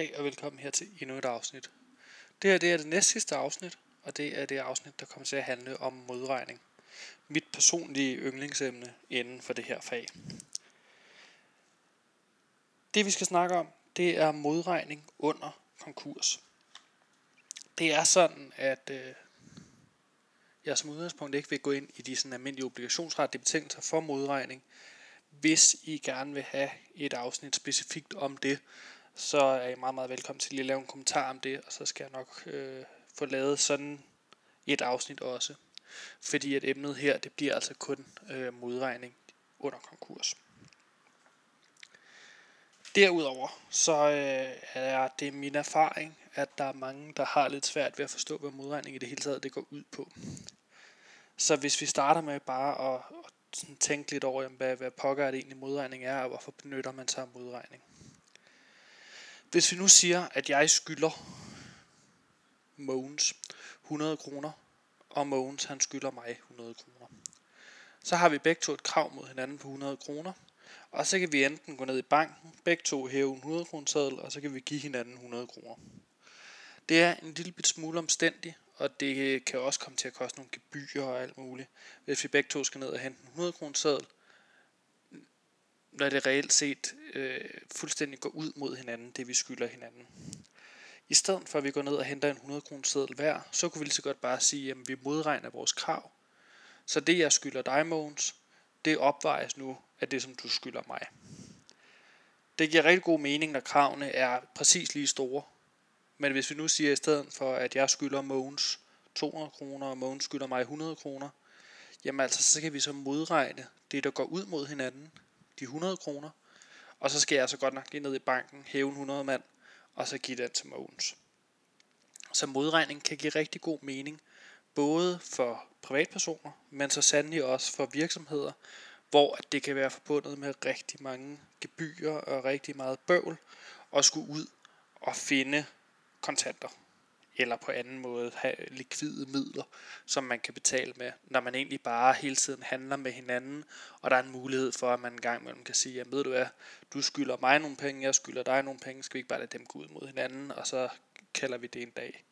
dag, og velkommen her til endnu et afsnit. Det her det er det næst sidste afsnit, og det er det afsnit, der kommer til at handle om modregning. Mit personlige yndlingsemne inden for det her fag. Det vi skal snakke om, det er modregning under konkurs. Det er sådan, at øh, jeg som udgangspunkt ikke vil gå ind i de sådan almindelige obligationsretlige betingelser for modregning. Hvis I gerne vil have et afsnit specifikt om det, så er I meget, meget velkommen til lige at lave en kommentar om det, og så skal jeg nok øh, få lavet sådan et afsnit også. Fordi at emnet her, det bliver altså kun øh, modregning under konkurs. Derudover så øh, er det min erfaring, at der er mange, der har lidt svært ved at forstå, hvad modregning i det hele taget det går ud på. Så hvis vi starter med bare at, at tænke lidt over, hvad, hvad pokker er det egentlig modregning er, og hvorfor benytter man sig af modregning. Hvis vi nu siger, at jeg skylder Mogens 100 kroner, og Mogens han skylder mig 100 kroner. Så har vi begge to et krav mod hinanden på 100 kroner, og så kan vi enten gå ned i banken, begge to hæve en 100 kroner seddel, og så kan vi give hinanden 100 kroner. Det er en lille bit smule omstændigt, og det kan også komme til at koste nogle gebyrer og alt muligt. Hvis vi begge to skal ned og hente en 100 kroner seddel, når det reelt set øh, fuldstændig går ud mod hinanden, det vi skylder hinanden. I stedet for at vi går ned og henter en 100 kr. seddel hver, så kunne vi lige så godt bare sige, at vi modregner vores krav. Så det jeg skylder dig, Mogens, det opvejes nu af det, som du skylder mig. Det giver rigtig god mening, når kravene er præcis lige store. Men hvis vi nu siger i stedet for, at jeg skylder Mogens 200 kroner, og Mogens skylder mig 100 kroner, jamen altså, så kan vi så modregne det, der går ud mod hinanden, de 100 kroner, og så skal jeg så godt nok lige ned i banken, hæve en 100 mand, og så give den til Mogens. Så modregning kan give rigtig god mening, både for privatpersoner, men så sandelig også for virksomheder, hvor det kan være forbundet med rigtig mange gebyrer og rigtig meget bøvl, og skulle ud og finde kontanter eller på anden måde have likvide midler, som man kan betale med, når man egentlig bare hele tiden handler med hinanden, og der er en mulighed for, at man en gang imellem kan sige, at ved du hvad, du skylder mig nogle penge, jeg skylder dig nogle penge, skal vi ikke bare lade dem gå ud mod hinanden, og så kalder vi det en dag.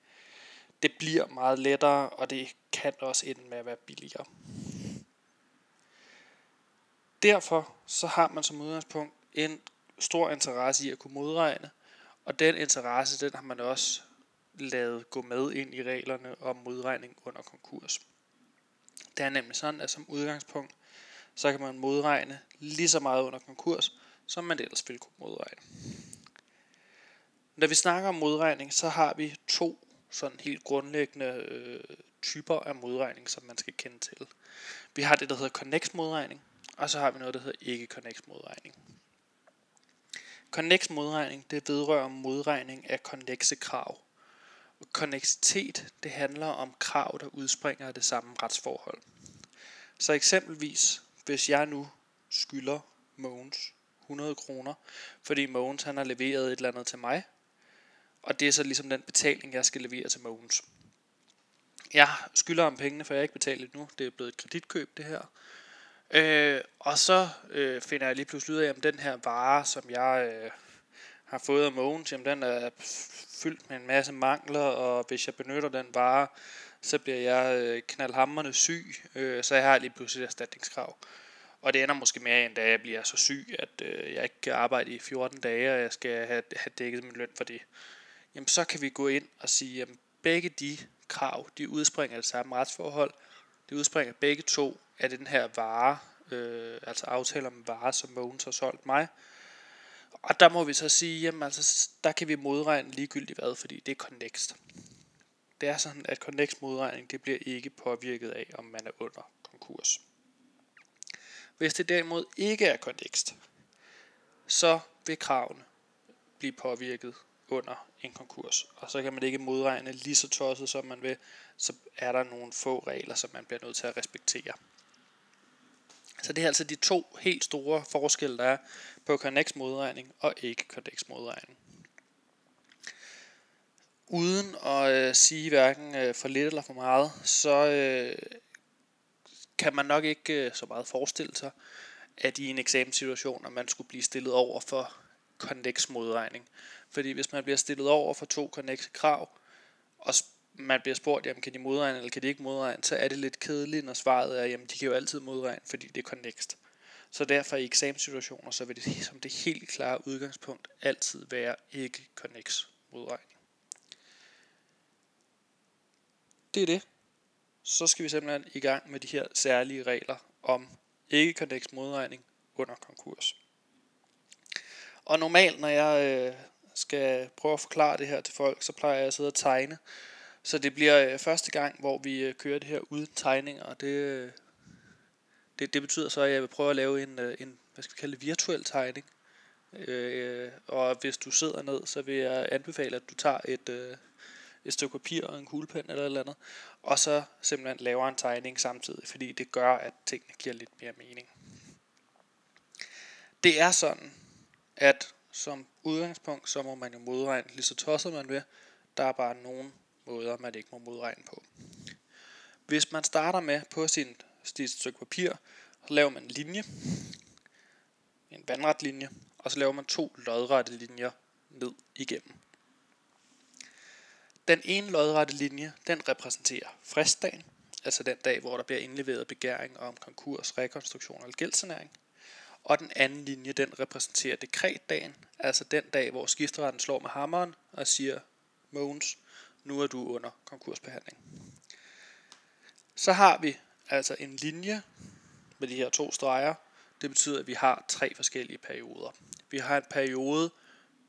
Det bliver meget lettere, og det kan også ende med at være billigere. Derfor så har man som udgangspunkt en stor interesse i at kunne modregne, og den interesse, den har man også lavet gå med ind i reglerne om modregning under konkurs. Det er nemlig sådan, at som udgangspunkt, så kan man modregne lige så meget under konkurs, som man ellers ville kunne modregne. Når vi snakker om modregning, så har vi to sådan helt grundlæggende øh, typer af modregning, som man skal kende til. Vi har det, der hedder Connect modregning, og så har vi noget, der hedder ikke Connect modregning. Connect modregning, det vedrører modregning af konnexe krav. Konneksitet, det handler om krav, der udspringer af det samme retsforhold. Så eksempelvis, hvis jeg nu skylder Mogens 100 kroner, fordi Mogens han har leveret et eller andet til mig, og det er så ligesom den betaling, jeg skal levere til Mogens. Jeg skylder ham pengene, for jeg har ikke betalt det nu. Det er blevet et kreditkøb, det her. Øh, og så øh, finder jeg lige pludselig ud af, om den her vare, som jeg øh, har fået af Mogens, jamen den er fyldt med en masse mangler, og hvis jeg benytter den vare, så bliver jeg øh, knaldhammerne syg, øh, så jeg har lige pludselig et erstatningskrav. Og det ender måske med, end, da jeg bliver så syg, at øh, jeg ikke kan arbejde i 14 dage, og jeg skal have, have dækket min løn for det. Jamen så kan vi gå ind og sige, at begge de krav, de udspringer af det samme retsforhold. De udspringer begge to af den her vare, øh, altså aftaler om vare, som Mogens har solgt mig. Og der må vi så sige, jamen altså, der kan vi modregne ligegyldigt hvad, fordi det er Connext. Det er sådan, at Connext modregning, det bliver ikke påvirket af, om man er under konkurs. Hvis det derimod ikke er Connext, så vil kravene blive påvirket under en konkurs. Og så kan man ikke modregne lige så tosset, som man vil. Så er der nogle få regler, som man bliver nødt til at respektere. Så det er altså de to helt store forskelle, der er på Connex modregning og ikke Connex modregning. Uden at øh, sige hverken øh, for lidt eller for meget, så øh, kan man nok ikke øh, så meget forestille sig, at i en eksamenssituation, at man skulle blive stillet over for connects modregning. Fordi hvis man bliver stillet over for to connects krav, og man bliver spurgt, jamen kan de modregne, eller kan de ikke modregne, så er det lidt kedeligt, når svaret er, jamen de kan jo altid modregne, fordi det er connect. Så derfor i eksamenssituationer, så vil det som det helt klare udgangspunkt altid være ikke connects modregning. Det er det. Så skal vi simpelthen i gang med de her særlige regler om ikke connects modregning under konkurs. Og normalt, når jeg øh, skal prøve at forklare det her til folk, så plejer jeg at sidde og tegne. Så det bliver øh, første gang, hvor vi øh, kører det her uden tegninger, og det, øh, det, det betyder så, at jeg vil prøve at lave en, en hvad skal vi kalde det, virtuel tegning. Øh, og hvis du sidder ned, så vil jeg anbefale, at du tager et, øh, et stykke papir og en kuglepen eller et eller andet, og så simpelthen laver en tegning samtidig, fordi det gør, at tingene giver lidt mere mening. Det er sådan, at som udgangspunkt, så må man jo modregne lige så tosset man vil. Der er bare nogen, måder, man ikke må modregne på. Hvis man starter med på sin sit stykke papir, så laver man en linje, en vandret linje, og så laver man to lodrette linjer ned igennem. Den ene lodrette linje, den repræsenterer fristdagen, altså den dag, hvor der bliver indleveret begæring om konkurs, rekonstruktion eller gældsanering. Og den anden linje, den repræsenterer dekretdagen, altså den dag, hvor skifteretten slår med hammeren og siger, Mogens, nu er du under konkursbehandling. Så har vi altså en linje med de her to streger. Det betyder, at vi har tre forskellige perioder. Vi har en periode,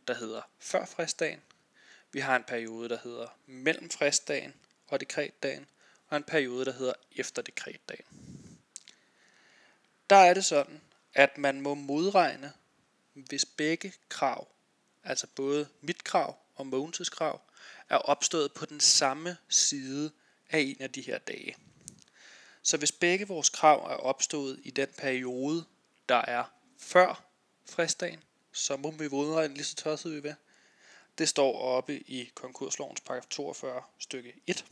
der hedder før fristdagen. Vi har en periode, der hedder mellem fristdagen og dekretdagen. Og en periode, der hedder efter dekretdagen. Der er det sådan, at man må modregne, hvis begge krav, altså både mit krav og Mogens' krav, er opstået på den samme side af en af de her dage. Så hvis begge vores krav er opstået i den periode, der er før fristdagen, så må vi modregne lige så tosset vi vil. Det står oppe i konkurslovens paragraf 42 stykke 1.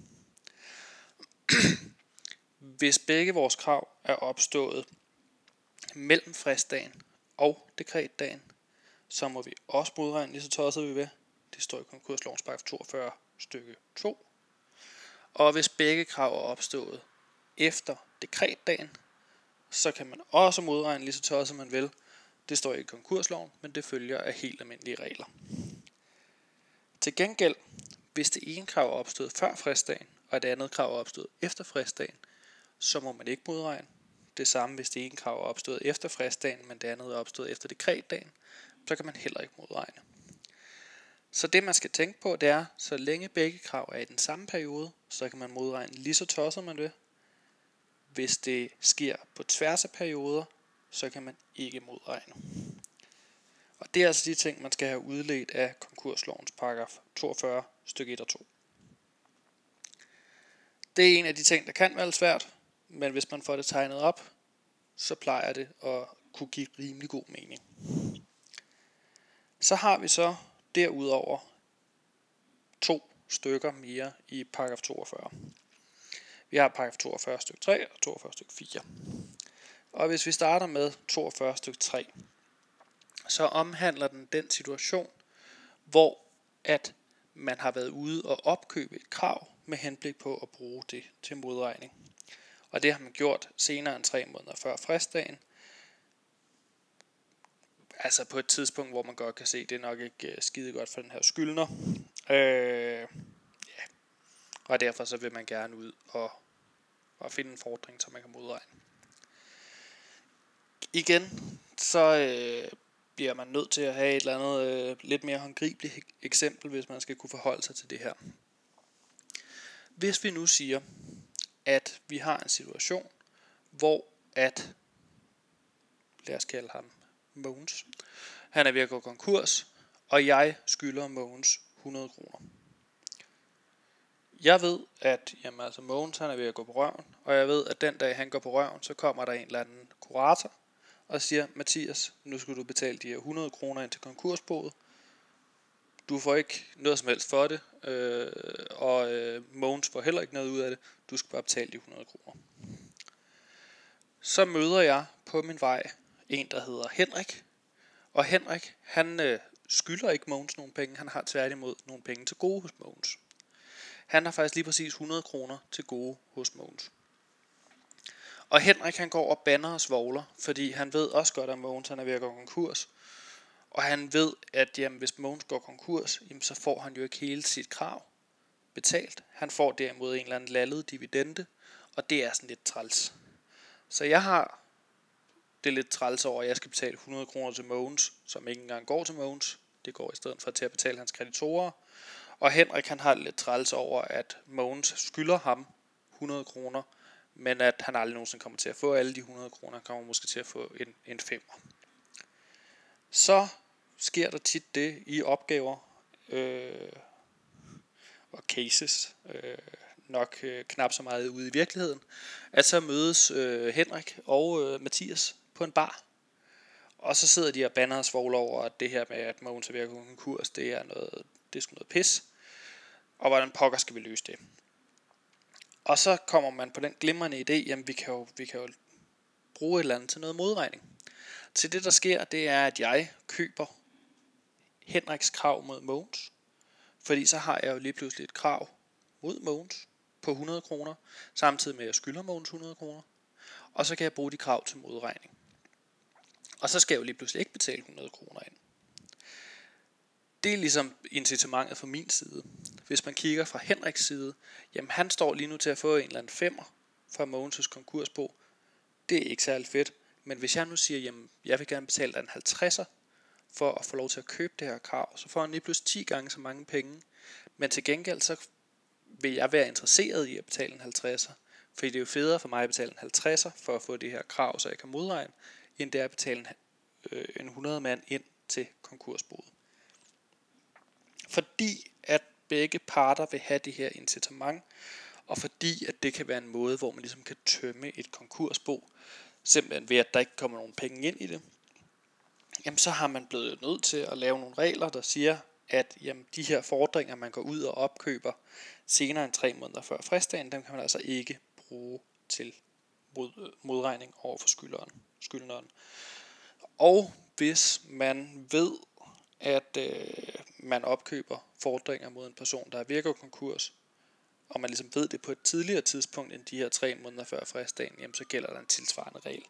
Hvis begge vores krav er opstået mellem fristdagen og dekretdagen, så må vi også modregne lige så tosset vi vil. Det står i konkurslovens paragraf 42 stykke 2. Og hvis begge krav er opstået efter dekretdagen, så kan man også modregne lige så tosset man vil. Det står i konkursloven, men det følger af helt almindelige regler. Til gengæld, hvis det ene krav er opstået før fristdagen, og det andet krav er opstået efter fristdagen, så må man ikke modregne. Det samme, hvis det ene krav er opstået efter fristdagen, men det andet er opstået efter dekretdagen, så kan man heller ikke modregne. Så det man skal tænke på, det er, så længe begge krav er i den samme periode, så kan man modregne lige så tosset man vil. Hvis det sker på tværs af perioder, så kan man ikke modregne. Og det er altså de ting, man skal have udledt af konkurslovens paragraf 42 stykke 1 og 2. Det er en af de ting, der kan være svært, men hvis man får det tegnet op, så plejer det at kunne give rimelig god mening. Så har vi så derudover to stykker mere i paragraf 42. Vi har paragraf 42 stykke 3 og 42 stykke 4. Og hvis vi starter med 42 stykke 3, så omhandler den den situation, hvor at man har været ude og opkøbe et krav med henblik på at bruge det til modregning. Og det har man gjort senere end tre måneder før fristdagen. Altså på et tidspunkt, hvor man godt kan se, det er nok ikke øh, skide godt for den her skyldner. Øh, ja. Og derfor så vil man gerne ud og, og finde en fordring, så man kan modregne. Igen, så øh, bliver man nødt til at have et eller andet øh, lidt mere håndgribeligt eksempel, hvis man skal kunne forholde sig til det her. Hvis vi nu siger, at vi har en situation, hvor at, lad os kalde ham Mogens, han er ved at gå konkurs, og jeg skylder Mogens 100 kroner. Jeg ved, at jamen, altså Mogens han er ved at gå på røven, og jeg ved, at den dag han går på røven, så kommer der en eller anden kurator, og siger, Mathias, nu skal du betale de her 100 kroner ind til konkursboet. Du får ikke noget som helst for det, øh, og øh, Mogens får heller ikke noget ud af det. Du skal bare betale de 100 kroner. Så møder jeg på min vej en, der hedder Henrik, Og Henrik, han øh, skylder ikke Mogens nogen penge, han har tværtimod nogle penge til gode hos Mogens. Han har faktisk lige præcis 100 kroner til gode hos Mogens. Og Henrik han går og banner og svogler, fordi han ved også godt, at Mogens han er ved at gå konkurs. Og han ved, at jamen, hvis Mogens går konkurs, jamen, så får han jo ikke hele sit krav betalt. Han får derimod en eller anden lallet dividende, og det er sådan lidt træls. Så jeg har det lidt træls over, at jeg skal betale 100 kroner til Mogens, som ikke engang går til Mogens. Det går i stedet for til at betale hans kreditorer. Og Henrik han har lidt træls over, at Mogens skylder ham 100 kroner, men at han aldrig nogensinde kommer til at få alle de 100 kroner, han kommer måske til at få en, en femmer. Så sker der tit det i opgaver øh, og cases, øh, nok øh, knap så meget ude i virkeligheden, at så mødes øh, Henrik og øh, Mathias på en bar. Og så sidder de og banner og svogler over, at det her med, at Mogens er ved at gå konkurs, det er noget, det er sgu noget pis. Og hvordan pokker skal vi løse det? Og så kommer man på den glimrende idé, jamen vi kan jo, vi kan jo bruge et eller andet til noget modregning. Til det der sker, det er, at jeg køber Henriks krav mod Mogens. Fordi så har jeg jo lige pludselig et krav mod Mogens på 100 kroner, samtidig med at jeg skylder Mogens 100 kroner. Og så kan jeg bruge de krav til modregning. Og så skal jeg jo lige pludselig ikke betale 100 kroner ind. Det er ligesom incitamentet fra min side. Hvis man kigger fra Henriks side, jamen han står lige nu til at få en eller anden femmer fra Mogens' konkursbo. Det er ikke særlig fedt. Men hvis jeg nu siger, jamen jeg vil gerne betale dig en 50'er for at få lov til at købe det her krav, så får han lige pludselig 10 gange så mange penge. Men til gengæld så vil jeg være interesseret i at betale en 50'er. Fordi det er jo federe for mig at betale en 50'er for at få det her krav, så jeg kan modregne, end det er at betale en, øh, en 100 mand ind til konkursboet. Fordi at begge parter vil have det her incitament, og fordi at det kan være en måde, hvor man ligesom kan tømme et konkursbo, simpelthen ved at der ikke kommer nogen penge ind i det, jamen så har man blevet nødt til at lave nogle regler, der siger, at jamen, de her fordringer, man går ud og opkøber senere end tre måneder før fristdagen, dem kan man altså ikke bruge til mod, modregning over for skylderen, skyldneren. Og hvis man ved, at øh, man opkøber fordringer mod en person, der er virker konkurs, og man ligesom ved det på et tidligere tidspunkt end de her tre måneder før fristdagen, jamen så gælder der en tilsvarende regel.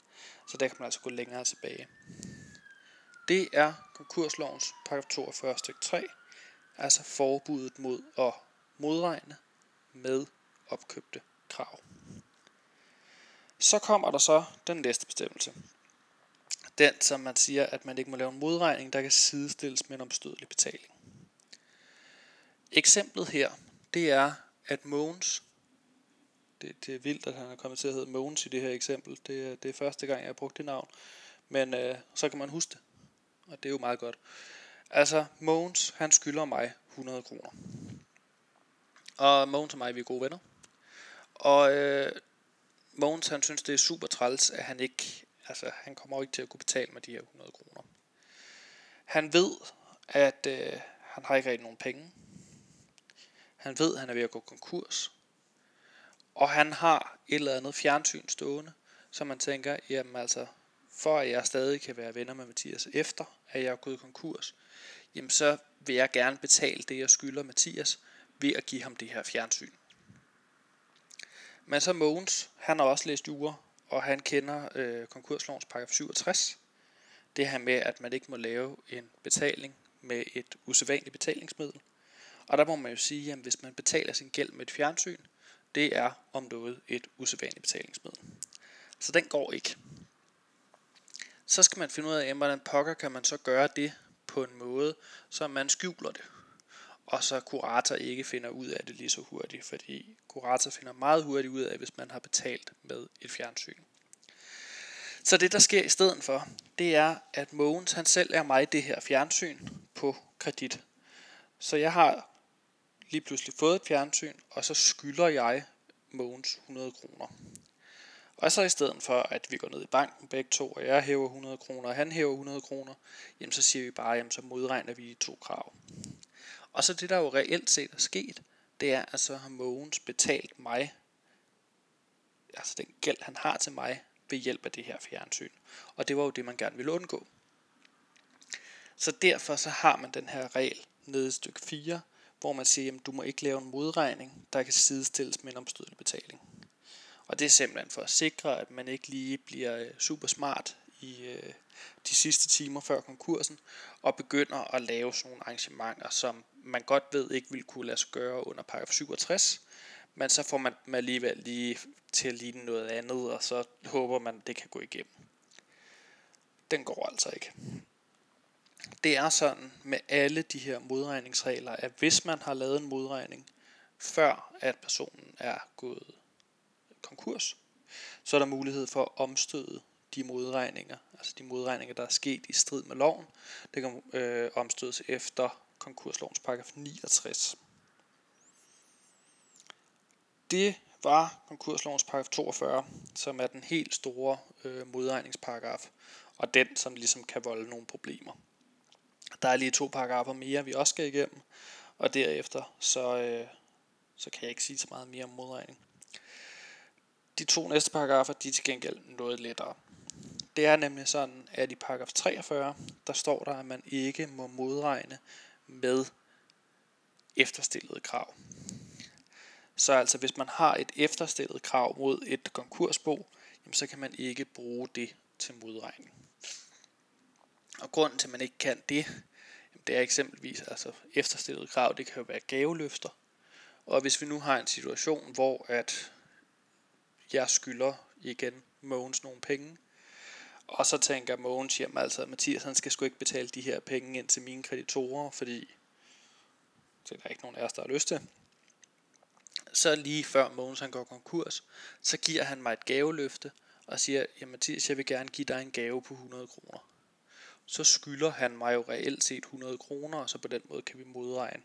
Så der kan man altså gå længere tilbage. Det er konkurslovens paragraf 42 stykke 3, altså forbuddet mod at modregne med opkøbte krav. Så kommer der så den næste bestemmelse. Den, som man siger, at man ikke må lave en modregning, der kan sidestilles med en omstødelig betaling. Eksemplet her, det er, at Mogens, det, det er vildt, at han er kommet til at hedde Mogens i det her eksempel, det, er, det er første gang, jeg har brugt det navn, men øh, så kan man huske det, og det er jo meget godt. Altså, Mogens, han skylder mig 100 kroner. Og Mogens og mig, vi er gode venner. Og øh, Mogens, han synes, det er super træls, at han ikke, altså, han kommer ikke til at kunne betale med de her 100 kroner. Han ved, at øh, han har ikke rigtig nogen penge. Han ved, at han er ved at gå konkurs. Og han har et eller andet fjernsyn stående, så man tænker, jamen altså, for at jeg stadig kan være venner med Mathias efter, at jeg er gået konkurs, jamen så vil jeg gerne betale det, jeg skylder Mathias, ved at give ham det her fjernsyn. Men så Mogens, han har også læst jura, og han kender øh, konkurslovens paragraf 67. Det her med, at man ikke må lave en betaling med et usædvanligt betalingsmiddel. Og der må man jo sige, at hvis man betaler sin gæld med et fjernsyn, det er om noget et usædvanligt betalingsmiddel. Så den går ikke. Så skal man finde ud af, hvordan pokker kan man så gøre det på en måde, så man skjuler det og så kurator ikke finder ud af det lige så hurtigt, fordi kurator finder meget hurtigt ud af, hvis man har betalt med et fjernsyn. Så det der sker i stedet for, det er, at Mogens han selv er mig det her fjernsyn på kredit. Så jeg har lige pludselig fået et fjernsyn, og så skylder jeg Mogens 100 kroner. Og så i stedet for, at vi går ned i banken begge to, og jeg hæver 100 kroner, og han hæver 100 kroner, jamen så siger vi bare, jamen så modregner vi de to krav. Og så det, der jo reelt set er sket, det er, at så har Mogens betalt mig, altså den gæld, han har til mig, ved hjælp af det her fjernsyn. Og det var jo det, man gerne ville undgå. Så derfor så har man den her regel nede i stykke 4, hvor man siger, at du må ikke lave en modregning, der kan sidestilles med en omstødelig betaling. Og det er simpelthen for at sikre, at man ikke lige bliver øh, super smart i øh, de sidste timer før konkursen, og begynder at lave sådan nogle arrangementer, som man godt ved ikke vil kunne lade sig gøre under paragraf 67, men så får man dem alligevel lige til at ligne noget andet, og så håber man, det kan gå igennem. Den går altså ikke. Det er sådan med alle de her modregningsregler, at hvis man har lavet en modregning, før at personen er gået konkurs, så er der mulighed for at omstøde de modregninger, altså de modregninger, der er sket i strid med loven. Det kan øh, omstødes efter konkurslovens paragraf 69. Det var konkurslovens paragraf 42, som er den helt store øh, modregningsparagraf, og den, som ligesom kan volde nogle problemer. Der er lige to paragrafer mere, vi også skal igennem, og derefter så, øh, så kan jeg ikke sige så meget mere om modregning. De to næste paragrafer, de er til gengæld noget lettere. Det er nemlig sådan, at i paragraf 43, der står der, at man ikke må modregne med efterstillede krav. Så altså hvis man har et efterstillet krav mod et konkursbo, jamen så kan man ikke bruge det til modregning. Og grunden til, at man ikke kan det, jamen det er eksempelvis altså efterstillet krav, det kan jo være gaveløfter. Og hvis vi nu har en situation, hvor at jeg skylder igen Mogens nogle penge, og så tænker Mogens, hjem, altså, Mathias han skal sgu ikke betale de her penge ind til mine kreditorer, fordi det er der ikke nogen af os, der har lyst til. Så lige før Mogens han går konkurs, så giver han mig et gaveløfte, og siger, ja Mathias, jeg vil gerne give dig en gave på 100 kroner. Så skylder han mig jo reelt set 100 kroner, og så på den måde kan vi modregne.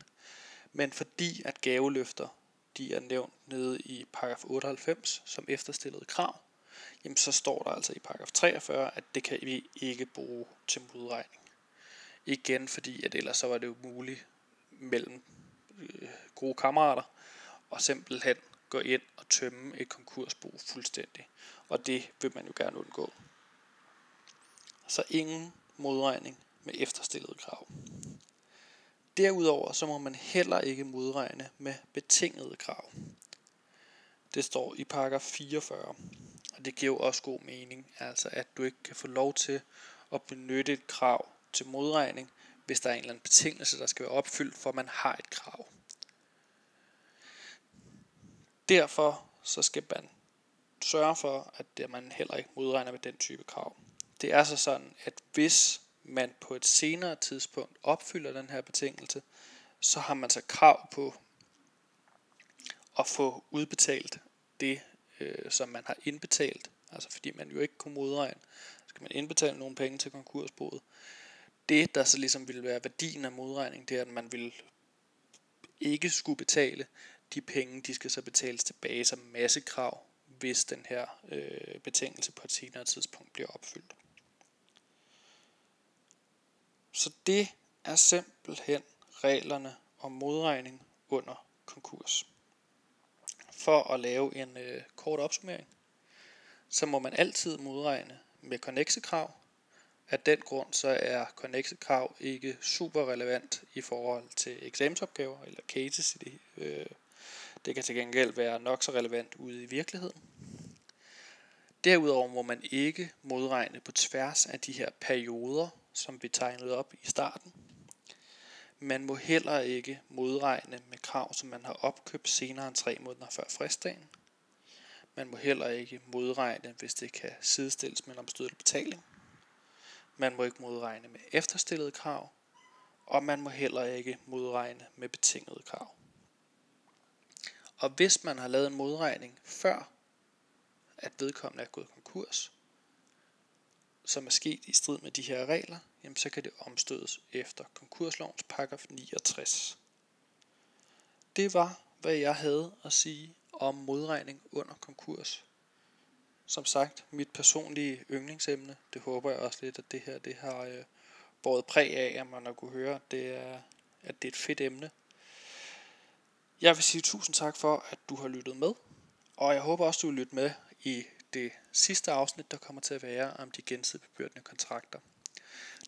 Men fordi at gaveløfter, de er nævnt nede i paragraf 98 som efterstillet krav, jamen så står der altså i paragraf 43, at det kan vi ikke bruge til modregning. Igen fordi, at ellers så var det jo muligt mellem øh, gode kammerater og simpelthen gå ind og tømme et konkursbo fuldstændig. Og det vil man jo gerne undgå. Så ingen modregning med efterstillet krav. Derudover så må man heller ikke modregne med betingede krav. Det står i paragraf 44. Og det giver jo også god mening, altså at du ikke kan få lov til at benytte et krav til modregning, hvis der er en eller anden betingelse, der skal være opfyldt, for man har et krav. Derfor så skal man sørge for, at man heller ikke modregner med den type krav. Det er så sådan, at hvis man på et senere tidspunkt opfylder den her betingelse, så har man så krav på at få udbetalt det, øh, som man har indbetalt. Altså fordi man jo ikke kunne modregne, så skal man indbetale nogle penge til konkursboet. Det, der så ligesom ville være værdien af modregning, det er, at man vil ikke skulle betale de penge, de skal så betales tilbage som massekrav, hvis den her øh, betingelse på et senere tidspunkt bliver opfyldt. Så det er simpelthen reglerne om modregning under konkurs. For at lave en øh, kort opsummering, så må man altid modregne med connexekrav. Af den grund så er connexekrav ikke super relevant i forhold til eksamensopgaver eller cases i det. Øh, det kan til gengæld være nok så relevant ude i virkeligheden. Derudover må man ikke modregne på tværs af de her perioder, som vi tegnede op i starten. Man må heller ikke modregne med krav, som man har opkøbt senere end tre måneder før fristdagen. Man må heller ikke modregne, hvis det kan sidestilles med en omstødelig betaling. Man må ikke modregne med efterstillede krav, og man må heller ikke modregne med betingede krav. Og hvis man har lavet en modregning før, at vedkommende er gået konkurs, som er sket i strid med de her regler, jamen så kan det omstødes efter konkurslovens paragraf 69. Det var, hvad jeg havde at sige om modregning under konkurs. Som sagt, mit personlige yndlingsemne, det håber jeg også lidt, at det her det har øh, båret præg af, at man har kunne høre, at det er, at det er et fedt emne. Jeg vil sige tusind tak for, at du har lyttet med, og jeg håber også, du vil lytte med i det sidste afsnit, der kommer til at være om de gensidigt bebyrdende kontrakter.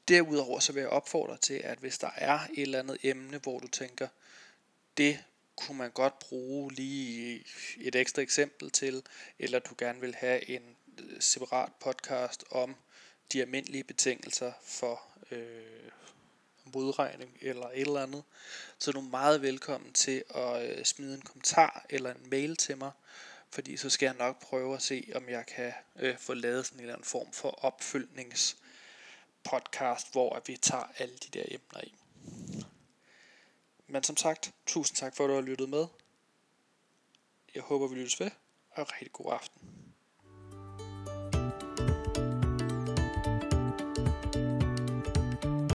Derudover så vil jeg opfordre til, at hvis der er et eller andet emne, hvor du tænker, det kunne man godt bruge lige et ekstra eksempel til, eller du gerne vil have en øh, separat podcast om de almindelige betingelser for øh, modregning eller et eller andet, så er du meget velkommen til at øh, smide en kommentar eller en mail til mig, fordi så skal jeg nok prøve at se, om jeg kan øh, få lavet sådan en eller anden form for opfølgnings podcast, hvor vi tager alle de der emner i. Men som sagt, tusind tak for at du har lyttet med. Jeg håber, vi lyttes ved, og rigtig god aften.